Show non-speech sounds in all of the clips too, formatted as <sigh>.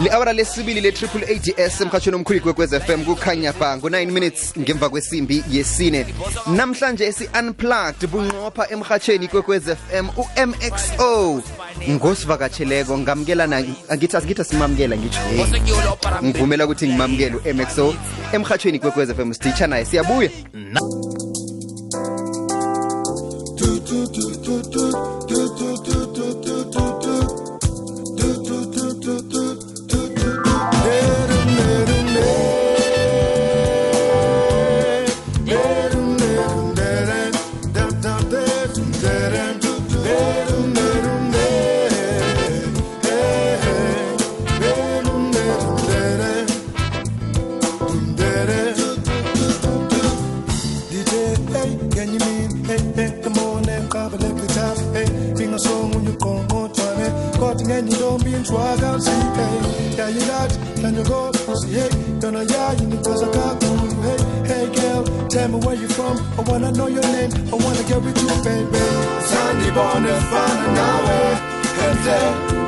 li-awara lesibili le-triple ads emhatshweni omkhulu kwekwez fm kukhanya ba ngo-9 minutes ngemva kwesimbi yesine. Namhlanje esi-unplugged bunqopha emhatshweni kwekwez fm u-mxo ngosivakatsheleko ngamukelana angithi asigithi asimamukela ngitsho ngivumela ukuthi ngimamukele u-mxo emhatshweni kwekwez fm siditsha naye siyabuya tell me where you from, I wanna know your name, I wanna get with you, baby, Sandy Bonnet, fun nawe, hente,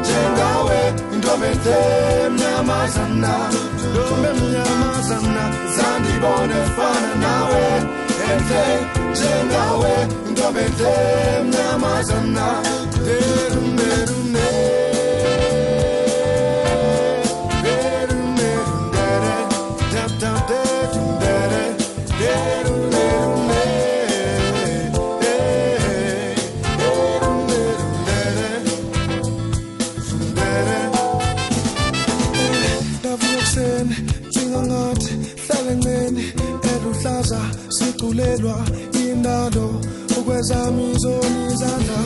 jengawe, indobete, mnyamazana, ndombe mnyamazana, Sandy Bonnet, fun nawe, hente, jengawe, indobete, mnyamazana, derum, derum, derum, ezamizonizana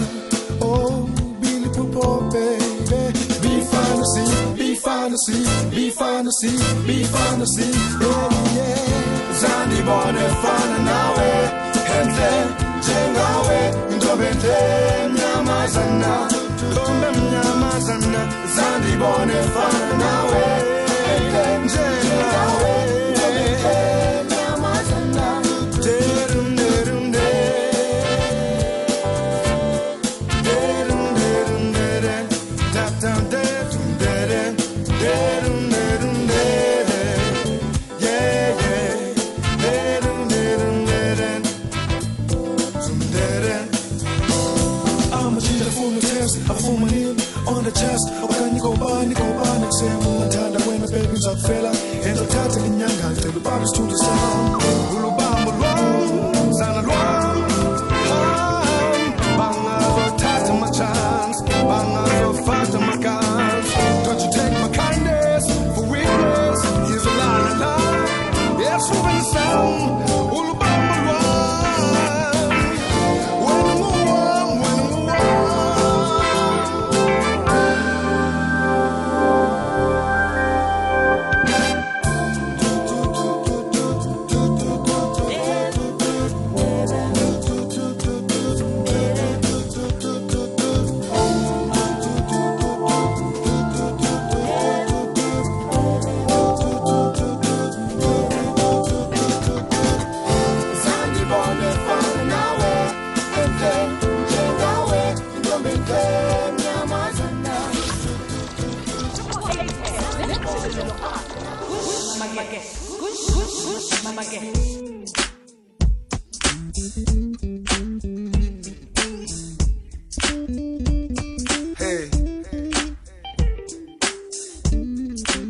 oh bilipupo baby. Be fantasy be fantasy be fantasy be fantasy. Yeah. Yeah zandibone fana nawe henhle njengawe ndobe mnyamazana. Ndobe mnyamazana. Zandibone fana nawe. amajinja afuna my akufumanini on the chest. Okanye kobani kobani kusema ungathanda wena young ndizakufela yenza uthathe ngenyanga ndicela ubaba isithundi sam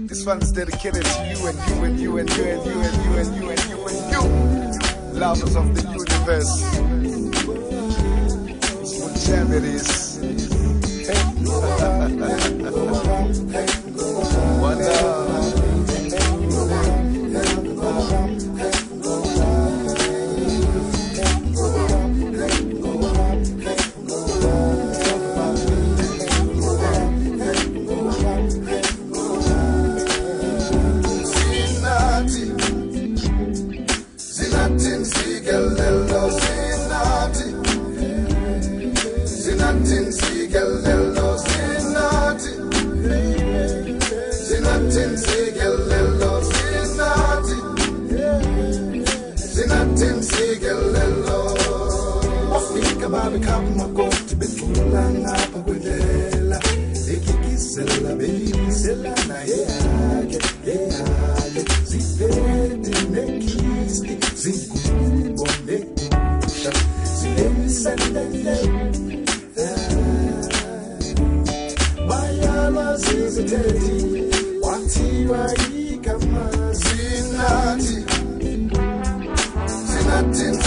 This one's dedicated to you and you and you and you and you and you and you and you and you. Lovers of the universe. What jam it is. Hey. <laughs> One love. mountains.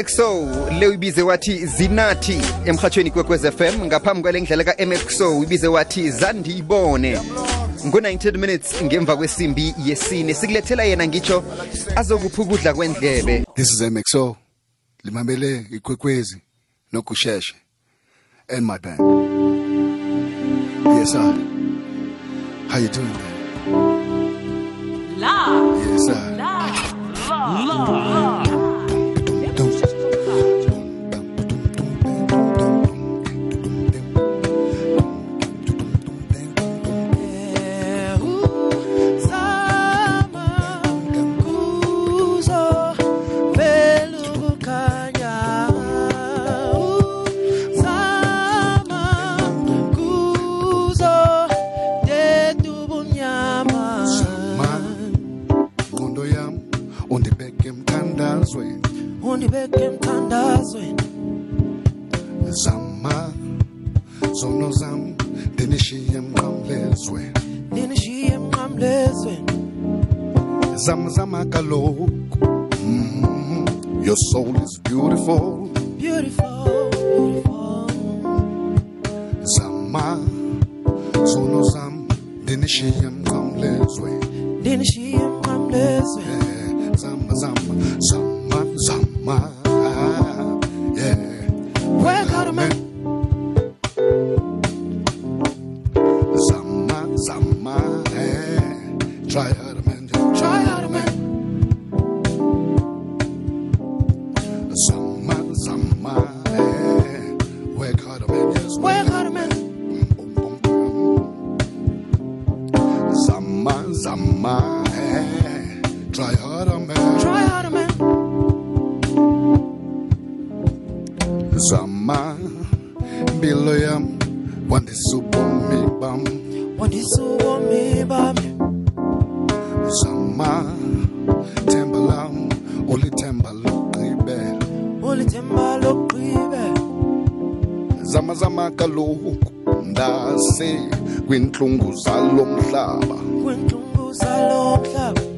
MXO le ubize wathi Zinathi emhathweni kwekwez FM ngaphambi kwalendlela ka MXO ubize wathi Zandibone. Ngo-19 minutes ngemva kwesimbi yesine sikulethela yena ngitsho azokupha ukudla kwendlebe. This is MXO limamele ikwekwezi nokusheshe. And my band. Yes sir. How you doing man? Love Yes sir. Love Love, love. Try harder, man. Try harder, man. Zama biloyam wandisubomi bam. Wandisubomi bam. Zama tembalam oli tembalokibe. Oli tembalokibe. Zama zama kaloku ndase kwintlungu zalo mhlaba. Kwintlungu zalo mhlaba.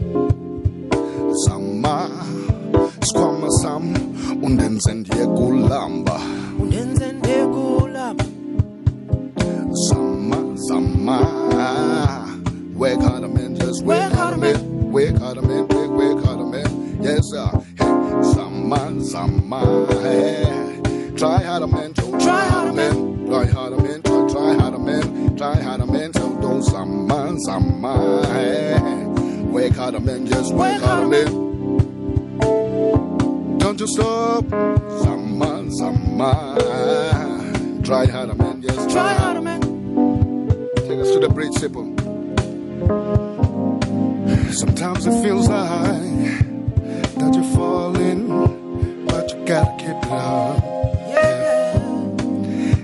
Yeah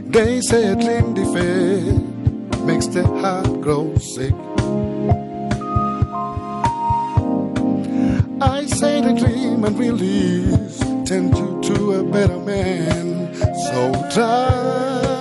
They say a dream defeat makes the heart grow sick. I say the dream and release tend you to a better man. So try.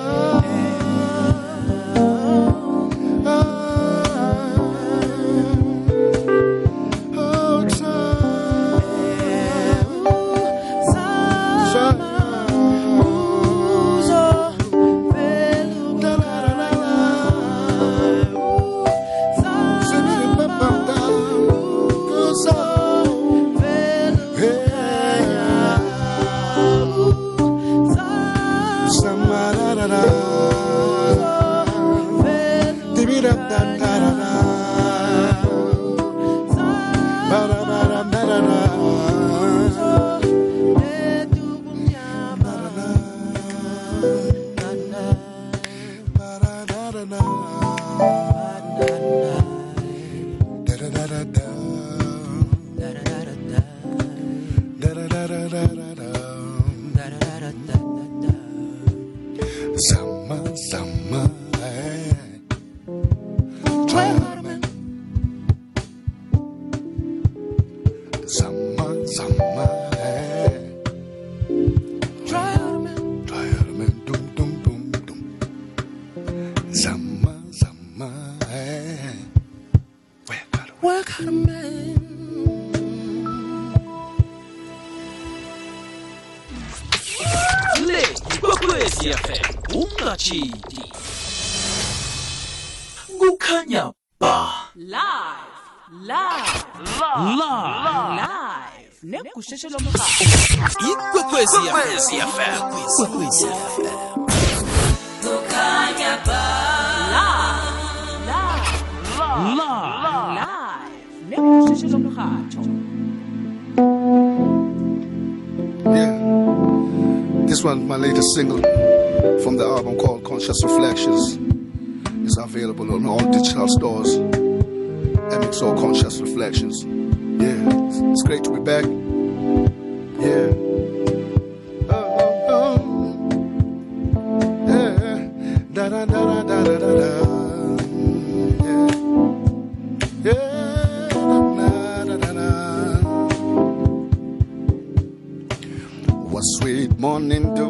Morning dew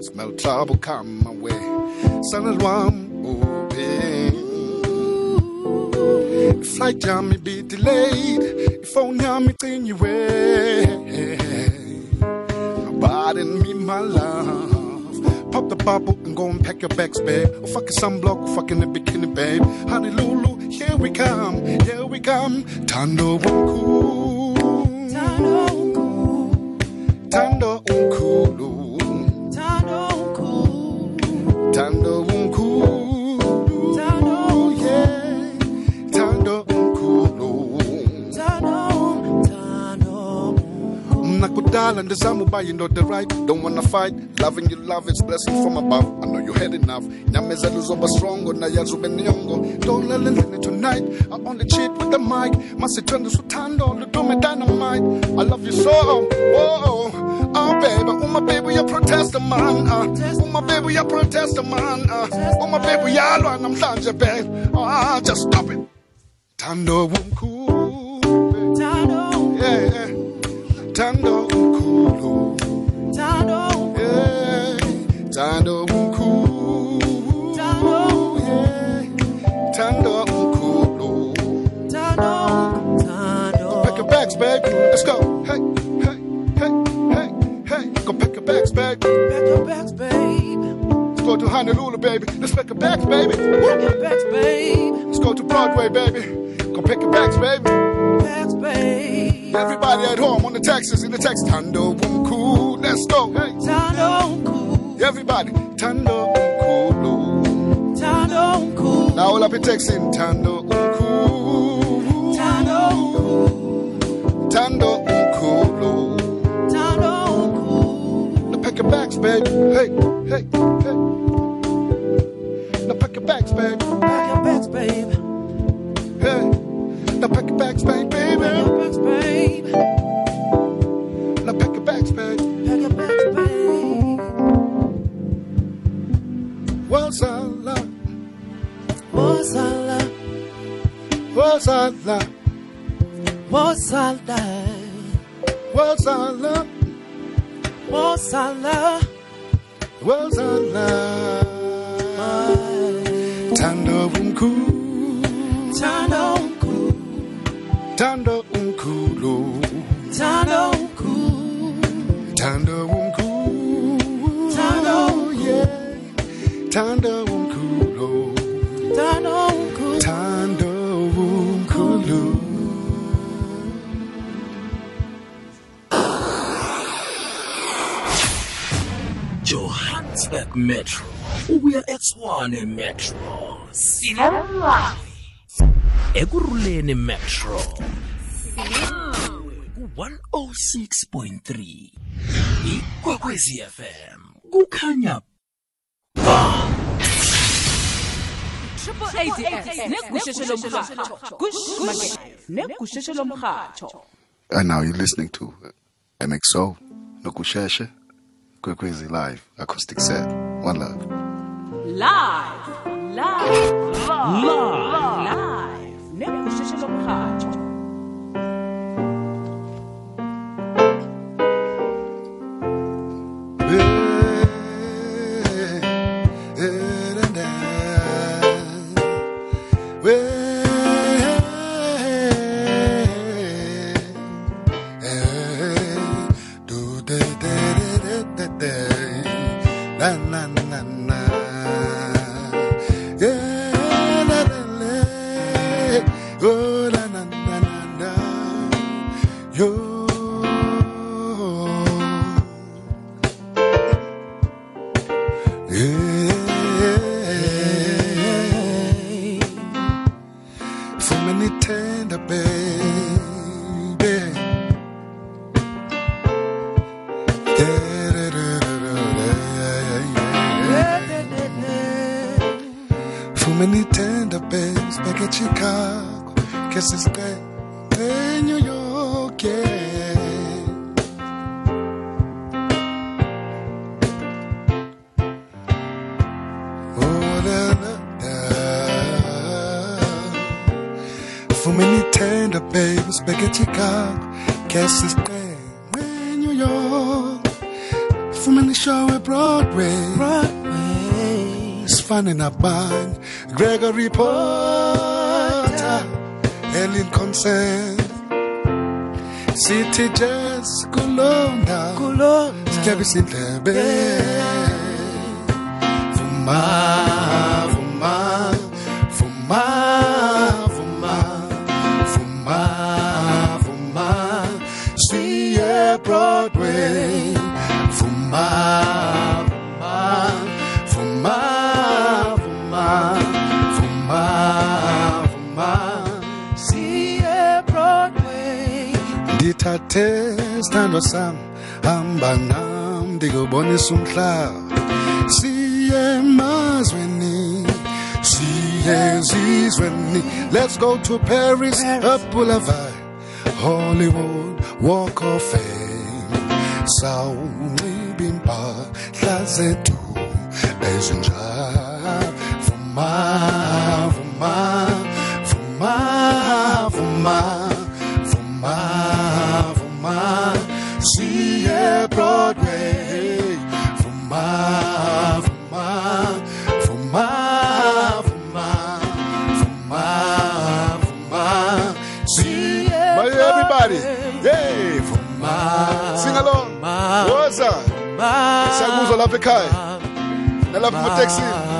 Smell trouble come my way Sun is warm open Flight jam me be delayed Phone jam me clean you way Nobody me my love Pop the bubble and go and pack your bags, babe. Oh, fucking sunblock, fucking a bikini, babe. Honey Lulu, here we come, here we come. Tando Wuku. Tando Unkulu. Nakudala ndizamu by you know the right. Don't wanna fight. Loving you love it's blessing from above. I know you had enough Nyameza luzoba strong Na yazube nyongo. Don't let it tonight. I only cheat with the mic. Masitwende sutando Ludume dynamite? I love you so. Oh, oh baby. Oh my baby you protest man uh. Oh my baby you protest man uh. Oh my baby yalwa namhlanje babe Ah just stop it. Tando umkhulu yeah, yeah. Tando Tando umkhulu yeah. Tando umkhulu Pack your bags, babe. Let's go. Hey, hey, hey, hey, hey. Go pack your bags, babe. Back your bags, babe. to Honolulu, baby. Let's pick a bags, baby. Get back, babe. Let's go to Broadway, baby. Go pick a bags, baby. Back, babe. Everybody at home on the Texas, in the Texas. Tando Wunku. Let's go. Hey. Tano cool. Everybody. Tando Wunku. Tano cool. Now all up in Texas. Tando Wunku. Tano cool. Tando Wunku. Tano cool. Now pick your bags, baby. Hey, hey, hey. Now pick your bags, baby. Pack your bags, babe. Hey. Now pick your bags, baby, Pack your bags, babe. Tando umku, Tano cool. tando umkulu, Tano cool. tando umku, Tando yeah, tando umkulu, Tano cool. tando umkulu. Johannesburg Metro ubuya eTshwane Metro sina Ekurhuleni Metro ku 106.3 ikwekwezi FM kukhanya Triple ADS negusheshe lomkhatsho kush negusheshe lomkhatsho And now you're listening to MXO, Nokusheshe, Kwekwezi Live, Acoustic Set, One Love. Live live live live negusheshe lomkhatsho disciples ndikubonisa umhlaba siye emazweni siye ezizweni let's go to paris, a boulevard. Hollywood walk of fame. Sawunxiba impahla zethu vuma sing along woza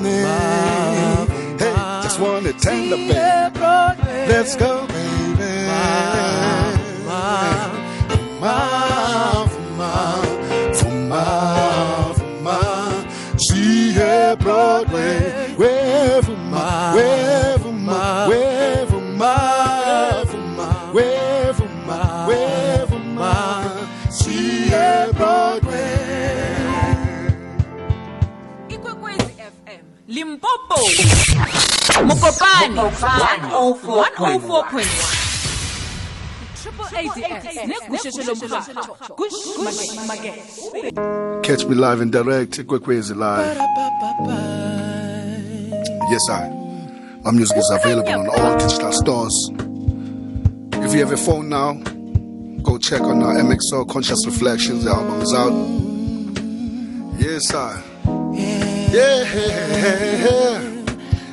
go, honey. Hey, just want to tender, baby. Let's go, baby. Fuma, fuma, mokopane 104.1 Triple ADS negusheshe lomkhathi kushmakeke Catch me live and direct, Kwekwezi live. Yes, I. My music is available on all digital stores. If you have a phone now, go check on our MXO Conscious Reflections. The album is out. Yes, I. Yeah.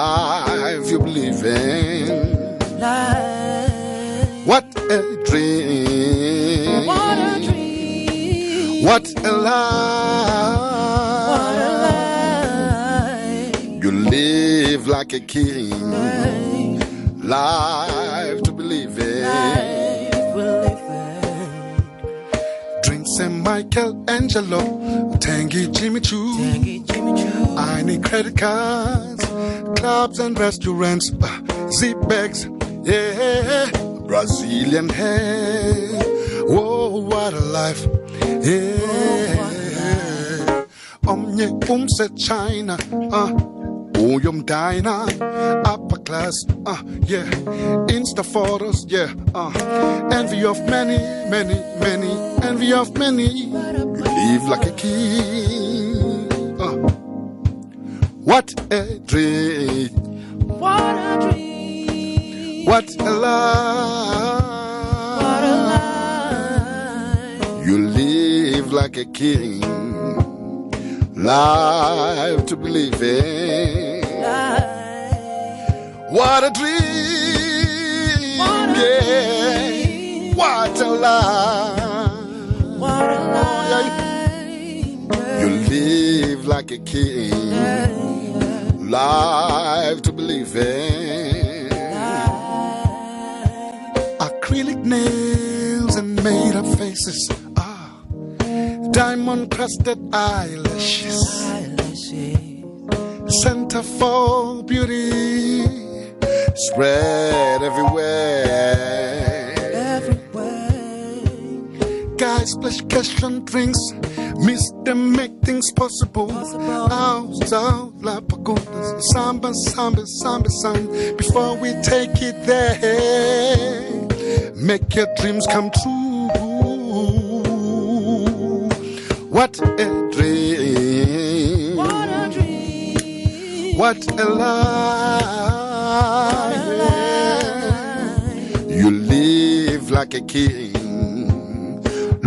Life you believe in. Life. What a dream. What a dream. What a life. What a life. You live like a king. Life to believe in. Life will live Drink St. Michelangelo. Tangy Jimmy Choo. Tangy Jimmy Choo. I need credit cards, clubs and restaurants, zip bags, yeah, Brazilian hair. Whoa, what a life, yeah. Omnye umse China, uh, Uyum Dina, upper class, uh, yeah, Insta photos, yeah, uh, envy of many, many, many, envy of many. Live like a king. What a dream. What a dream. What a life. What a life. You live like a king. Life to believe in. Life. What a dream. What a yeah. dream. What a life. What a life. You live like a king. Life to believe in. acrylic nails and made up faces. Ah, diamond crusted eyelashes. Center for beauty spread everywhere. Everywhere. Guys splash cash on drinks, miss them make things possible. Out, out, la pagodas, samba, samba, samba, samba. Before we take it there, make your dreams come true. What a dream! What a dream. What a life. You live like a king.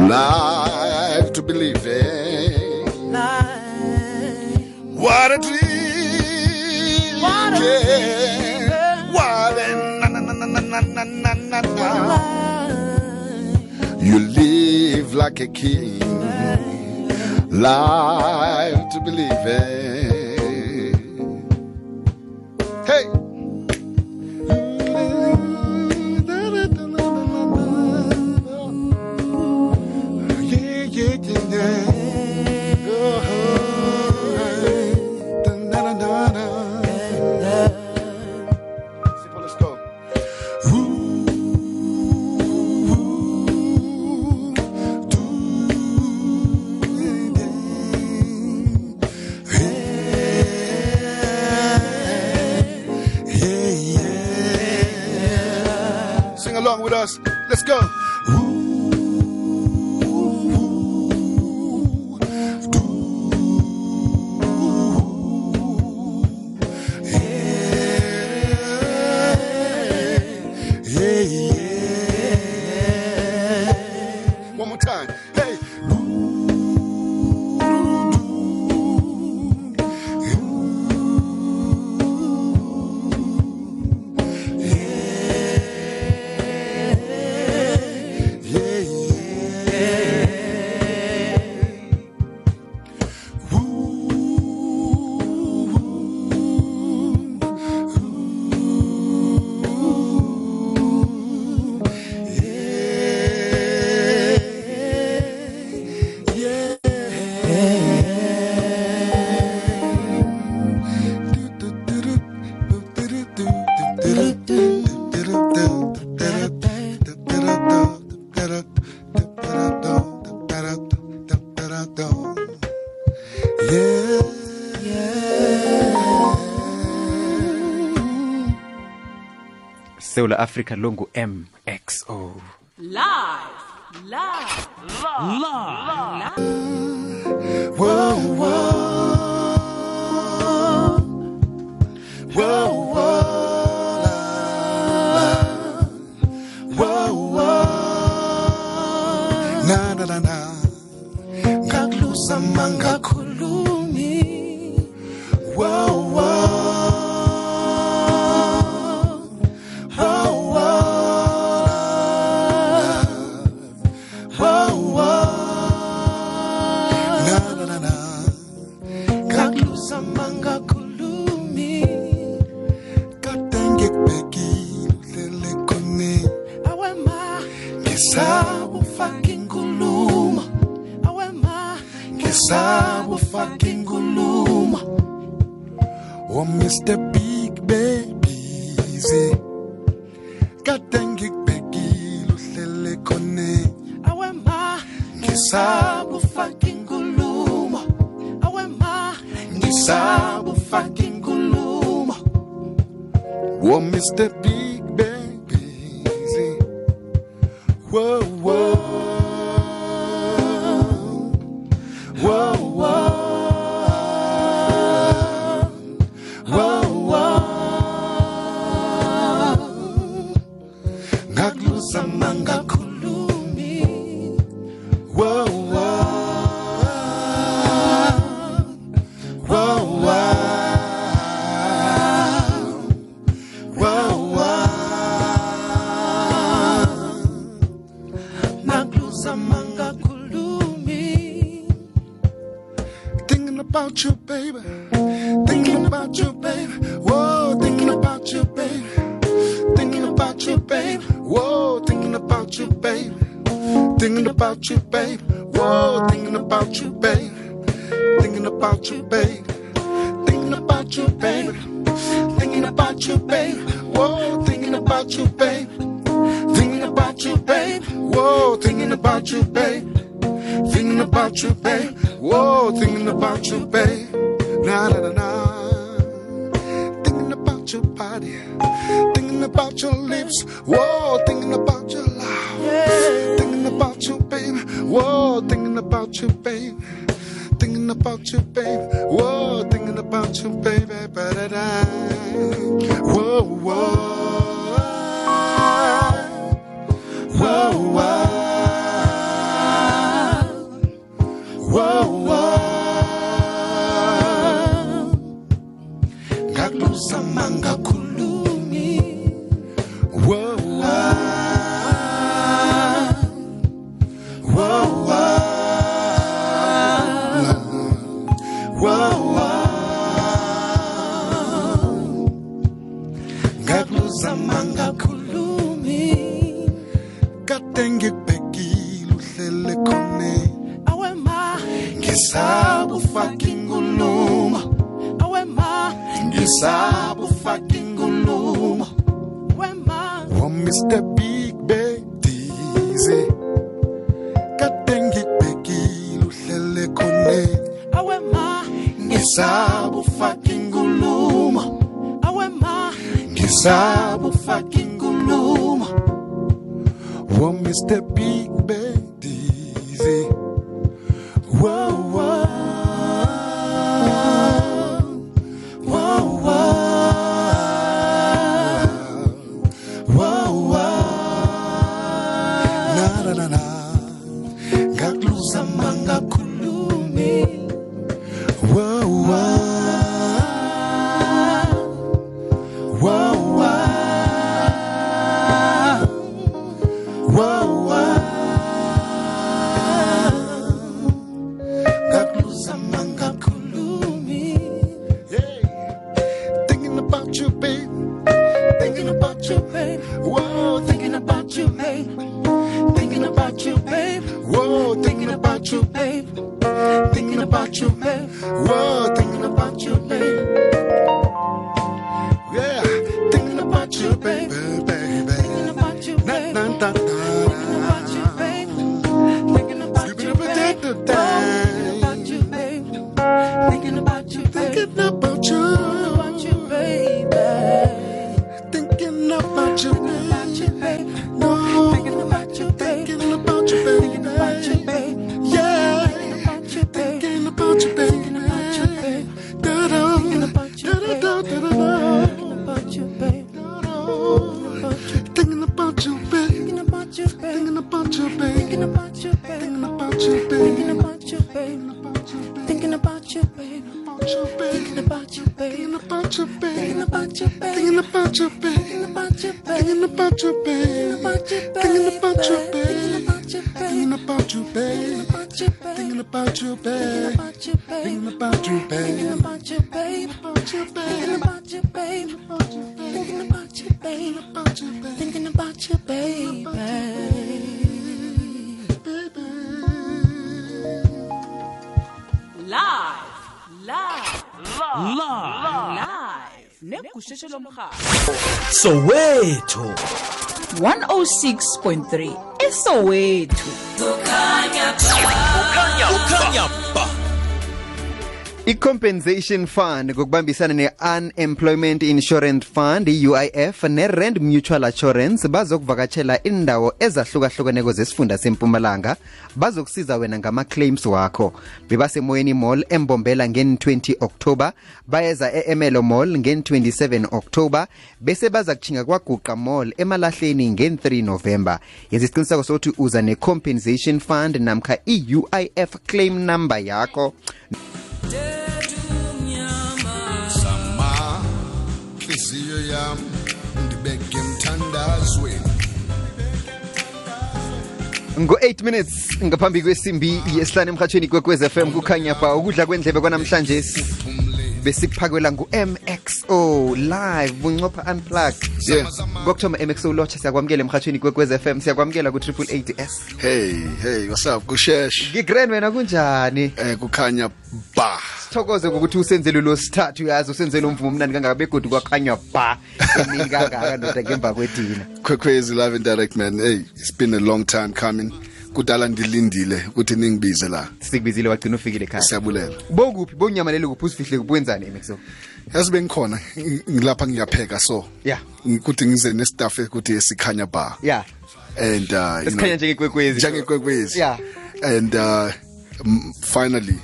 Life to believe in. Life. What a dream. What a yeah. What a na na na na na na na na na. You live like a king. Life to believe in. Let's go. Sewula africa longu mxo live live Live. live. Whoa, fucking kuluma. Ngisaba fucking kuluma. Oh Mr. Big Baby. Eh. Kade ngikubhekile uhlele khone. Ngisaba fucking kuluma. Ngisaba fucking kuluma. Oh Mr. you, baby. Thinking about you, baby. Thinking about you, baby. Whoa, thinking about you, baby. Thinking about you, babe. Whoa, thinking about you, babe. Thinking about you, babe. Whoa, thinking about you, babe. Na na na na. Thinking about your body. Thinking about your lips. Whoa, thinking about your laugh. Thinking about you, babe. Whoa, thinking about you, babe. Thinking about you, baby. Whoa, thinking about you, baby. Ba-da-da. Whoa, whoa. Whoa, whoa. Whoa, whoa. Ngakluza mangakhulumi. Whoa, whoa. Mr. Big Betize kadengibhekile uhlele khona awe ma ngisabu fucking nguluma awe ma ngisabu fucking nguluma wo Mr. 106.3 eSoweto. Kukhanya ba. I-compensation fund ngokubambisana ne-unemployment insurance fund i-uif ne-rand mutual assurance bazokuvakatshela indawo ezahlukahlukeneko zesifunda sempumalanga. Bazokusiza wena ngama-claims wakho. Bebasemoyeni mall embombela ngen-20 october bayeza e-emelo mall ngen-27 october bese baza kuchinga kwaguqa mall emalahleni ngen-3 november. Yenza isiqiniseko sokuthi uza ne-compensation fund namkha i-uif claim number yakho Sama, inhliziyo yami ndibeke emthandazweni. ngo-8 minutes ngaphambi kwesimbi yesihlanu emhatshweni kwekwez fm kukhanya ba ukudla kwendlebe kwanamhlanje besikuphakela ngu-mxo live buncopha unplug Yeah. kokuthoma mxo lotsha siyakwamukela emhathweni kwekwez fm siyakwamukela ku-triple 8 s Hey, hey, what's up? Kushesh. ngigran wena kunjani Eh kukhanya ba. sithokoze ngokuthi usenzele lo sithathu yazi usenzele umvumo omnandi kangaka begodi kwakhanya ba emini kangaka ndoda ngemva kwedina Kwekwezi live and direct man. Hey, it's been a long time coming. Kudala ndilindile ukuthi ningibize la. sikubizile wagcina ufikile ekhaya Siyabulela. bokuphi bokunyamalele kuphi usifihle kuphi wenzani mxo Yazi bengikhona ngilapha ngiyapheka so. Yeah. Ukuthi ngize nestaff ukuthi esikhanya ba. ya And uh you know njengekwekwezi njengekwekwezi. Yeah. And uh finally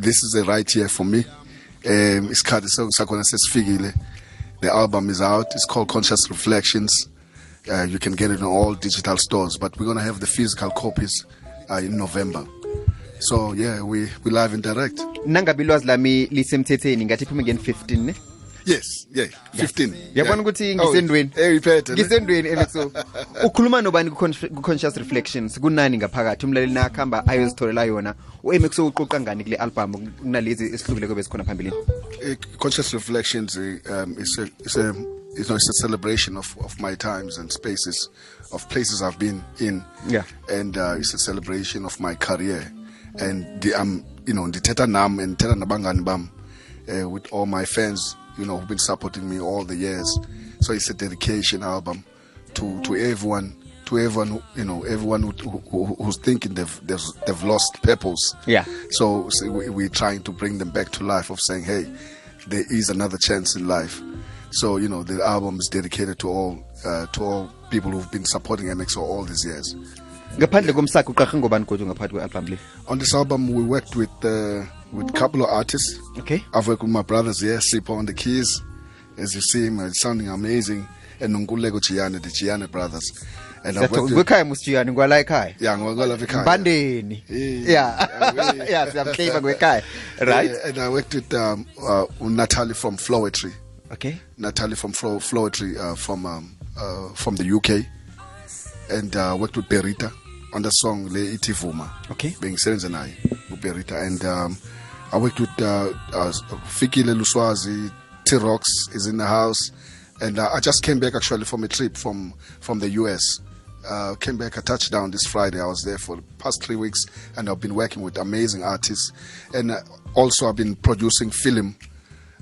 this is the right year for me. Um, isikhathi sakhona sesifikile. The album is out. It's called Conscious Reflections. Uh, you can get it in all digital stores, but we're going to have the physical copies uh, in November. So yeah, we we live and direct. nangabe ilwazi lami lisemthetheni ngathi iphume ngeni 15 ne? Yes, yeah, 15. yabona ukuthi Oh, ngisendweni? eh, iphethe, ngisendweni so <laughs> ukhuluma nobani ku-Con- ku-conscious reflections? Kunani ngaphakathi? Umlaleli nakuhamba ayozitholela yona. U-emexo uquqa ngani kule album? Kunalezi esihlukile kube sikhona phambilini? Uh, Conscious Reflections uh, um, is a, is a, you know, it's a celebration of, of my times and spaces, of places I've been in. Yeah. And uh, it's a celebration of my career. And the, um, you know, ndithetha nam and ndithetha nabangani bam uh, with all my fans, you know, who've been supporting me all the years. So it's a dedication album to, to everyone, to everyone, who, you know, everyone who, who, who's thinking they've, they've, they've lost purpose. Yeah. So, so we, we're trying to bring them back to life of saying, hey, there is another chance in life. So, you know, the album is dedicated to all, uh, to all people who've been supporting MXO all these years. ngaphandle komsaka uqarhe ngobani kodwa ngaphakathi kwe-album le On this album, we worked with, uh, with couple of artists. okay I've worked with my brothers here, sipho on the keys. As you see him, it's sounding amazing. And Nungulego jiyane the jiyane brothers. And I've worked with, kwekhaya musijiyani ngwala ekhaya yeah, ngwalapha ekhaya mbandeni ya ya siyamhleba kwekhaya right and I worked with um, uh, Natalie from Flowetry. Okay Natalie from Flo, Flowetry uh, from um, uh, from the UK, and uh, worked with Berita on the song Le Itivuma. Okay. being and I with Berita, and um, I worked with uh, uh, Fikile Luswazi. T-Rox is in the house, and uh, I just came back actually from a trip from from the US. Uh, came back a touchdown this Friday. I was there for the past three weeks, and I've been working with amazing artists, and uh, also I've been producing film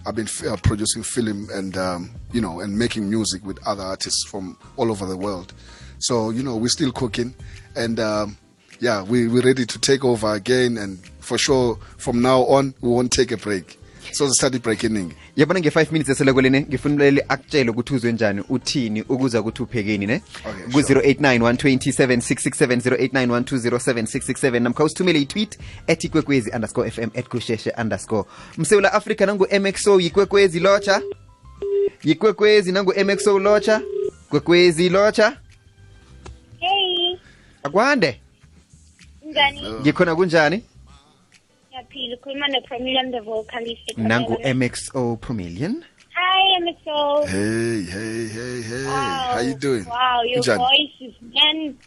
I've been uh, producing film and um, you know and making music with other artists from all over the world. So you know we're still cooking, and um, yeah, we, we're ready to take over again. And for sure, from now on, we won't take a break. So the study eningi yabona nge-5 minutes eselekwelene ngifuna umlaleli akutshele ukuthi uzwe njani uthini ukuza ukuthi uphekeni ne ku-089 127 667 089 1207667 namkha usithumele itweet ethi ikwekwezi underscore fm at kusheshe underscore. Msewula afrika nangu-mxo yikwekwezi lotsha. Yikwekwezi nangu-mxo lotsha. Kwekwezi lotsha. Hey, akwande. Njani? ngikhona kunjani Ngiyaphila ukhuluma noPromilium the vocalist. nangu-mxo promilion Hi. Hey, hey, hey, hey! Wow. How you doing? Wow, your voice is man.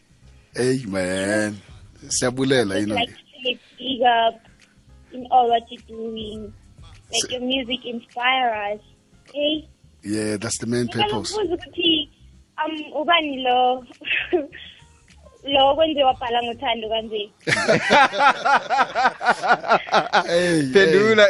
Hey, man. Siyabulela, you know. Like to big up in all what you're doing. Like your music inspire us. Hey, Yeah, that's the main purpose. ngikubuza ukuthi um ubani lo <laughs> lo kwenze wabhala ngothando kanje. <laughs> Hey, phendula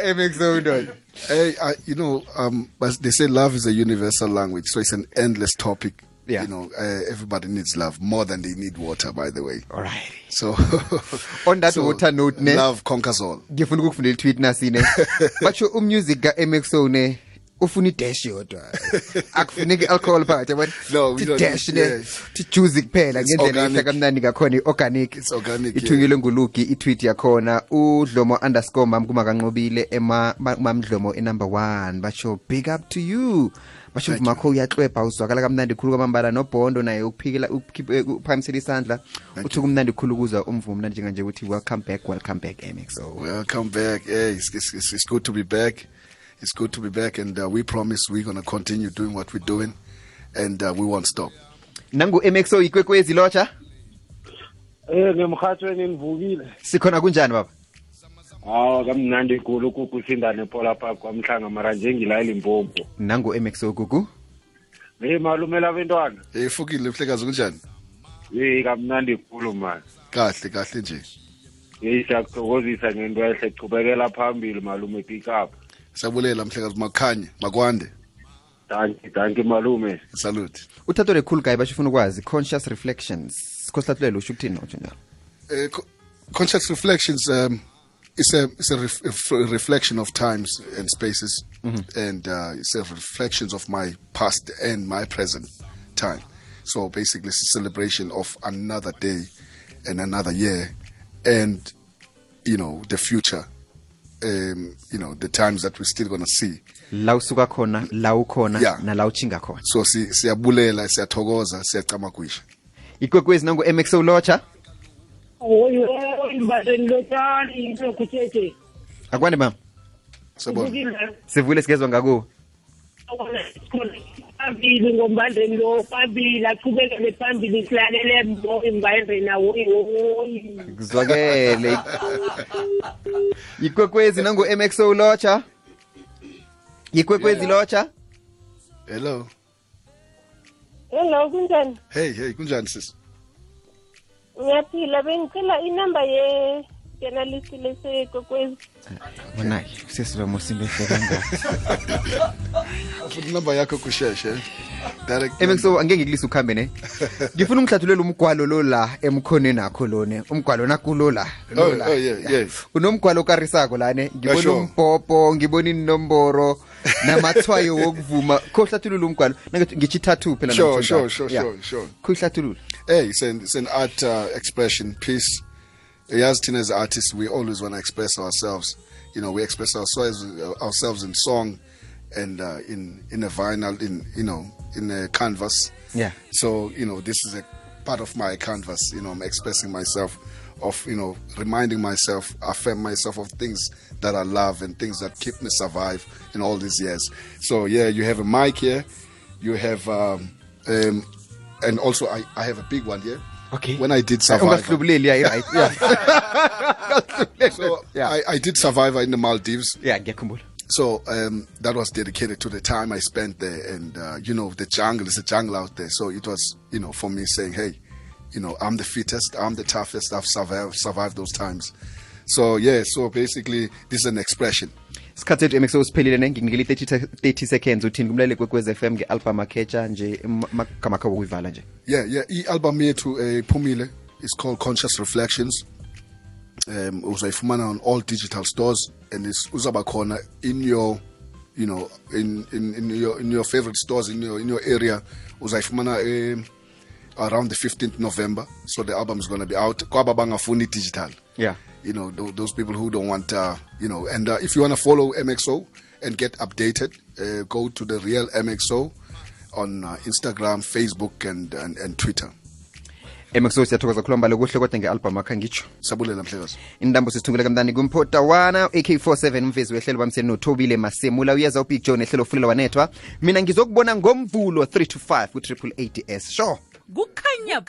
I, you know, um, but they say love is a universal language, so it's an endless topic. Yeah. You know, uh, everybody needs love more than they need water, by the way. alright So, <laughs> On that water note, ne? love conquers all. ngifuna ukukufundela itweet nasine <laughs> batsho umusic ka-mxo ne ufuna idash yodwa akufuneki i-alcohol phakathi yabona <laughs> No, we don't dash need- ne yeah. thi kuphela ngendlela ehle kamnandi ngakhona i-organic. Ithunyelwe ngulugi itweet yakhona. Udlomo underscore mam kumakanqobile mamdlomo enumber one. Basho big up to you. Basho Thank mvumakho uyaxwebha uzwakala kamnandi khulu kwamambala nobhondo naye ukuphikela eh, uphakamisela isandla. Uthi kumnandi khulu ukuzwa umvumo mnandi njenganje ukuthi welcome back welcome back mxo Welcome back. Hey, it's, it's, it's good to be back. It's good to be back, and uh, we promise we're going to continue doing what we're doing, and uh, we won't stop. nangu-mxo ikwekwezi lotsha Eh ngemhathweni nivukile. sikhona kunjani baba Hawa kamnandi khulu ukukusindane pola Park kwamhlanga mara njengila eLimpopo. nangu-mxo gugu Eh malumela bentwana. Eh Fukile, mhlekazi kunjani? Eh kamnandi khulu man. Kahle, kahle nje. Eh siyakuthokozisa ngento ehle chubekela phambili malume pick up. Sabulela mhlekazi makhanye, makwande. Thank you, thank you malume. Salute. uthatho lekhulu gayi basho ufuna ukwazi conscious reflections khosihlathulelo usho ukuthini otsho njalo co- conscious reflections um, it's a it's a, ref, a reflection of times and spaces, mm -hmm. and uh, it's a reflections of my past and my present time. So basically, it's a celebration of another day and another year, and you know the future um, you know, the times that we're still going to see. la usuka khona la ukhona Yeah. nala uchinga khona. So si- siyabulela, siyathokoza, siyacama kwisha. ikwekwezi nangu mxo lotsha? Akwande mama sivule sigezwa ngakuwo phambili ngombandeni lo phambili aqhubekele phambili silalele mo imbandeni awoyi kuzwakele ikwekwezi nangu mxo lotsha? Ikwekwezi lotsha? Hello. hello kunjani? Hey, hey, kunjani sis? ngiyaphila bengicela inamba ke na le selo se kokwezi manake sesibamo simehlekangaiinamba yakho kusheshe ebengiso angeke ngikulisa ukuhambe ne? Ngifuna ungihlathulele umgwalo lo la emkhonweni akho lone umgwalo nakulo la. Oh, oh, Unomgwalo okarisako lane ngibona oh, umpopo ngibona inomboro namathwayo wokuvuma. Kho hlathulule umgwalo. Ngitsho ithathu phela sure. ihlathulule hey it's an, it's an art uh, expression piece As teen as artists, we always want to express ourselves. You know, we express ourselves ourselves in song and uh, in in a vinyl, in you know, in a canvas. Yeah. So you know, this is a part of my canvas. You know, I'm expressing myself, of you know, reminding myself, affirm myself of things that I love and things that keep me survive in all these years. So yeah, you have a mic here, you have, um, um, and also I, I have a big one here. Okay. When I did survive. ungahlubuleli yeah, <laughs> right yeah. so Yeah. I, I did Survivor in the Maldives. yeah ngiyakhumbula So um, that was dedicated to the time I spent there, and uh, you know the jungle is a jungle out there. So it was you know for me saying, hey, you know I'm the fittest, I'm the toughest, I've survived survived those times. So yeah, so basically this is an expression. Isikhathi sethu mxo siphelile ne nginikele i-30 seconds uthini kumlaleli kwekwez f m nge-album akhecha nje amagama akho wokuyivala nje Yeah, yeah. I-album yethu uh, iphumile. It's called Conscious Reflections. Um, uzayifumana on all digital stores, and uzaba khona in your, you know, in, in, in your in your favorite stores in your in your area. Uzayifumana um, around the 15th November. So the album is going to be out. Kwaba bangafuni digital. yeah You know, th those people who don't want, uh, you know, and uh, if you want to follow MXO and get updated, uh, go to the real MXO on uh, Instagram, Facebook, and, and, and Twitter. mxo siyathokoza khuluma kuhle kodwa nge-albhamu akha ngitsho sabulela mhlekazi intambo sisithungule kamntani kumphotawana ak47 umvezi wehlelo bamseni nothobile masemula uyeza ubig john ehlelo fulela wanethwa. Mina ngizokubona ngomvulo 3 to 5 ku-triple 8 s sure. Kukhanya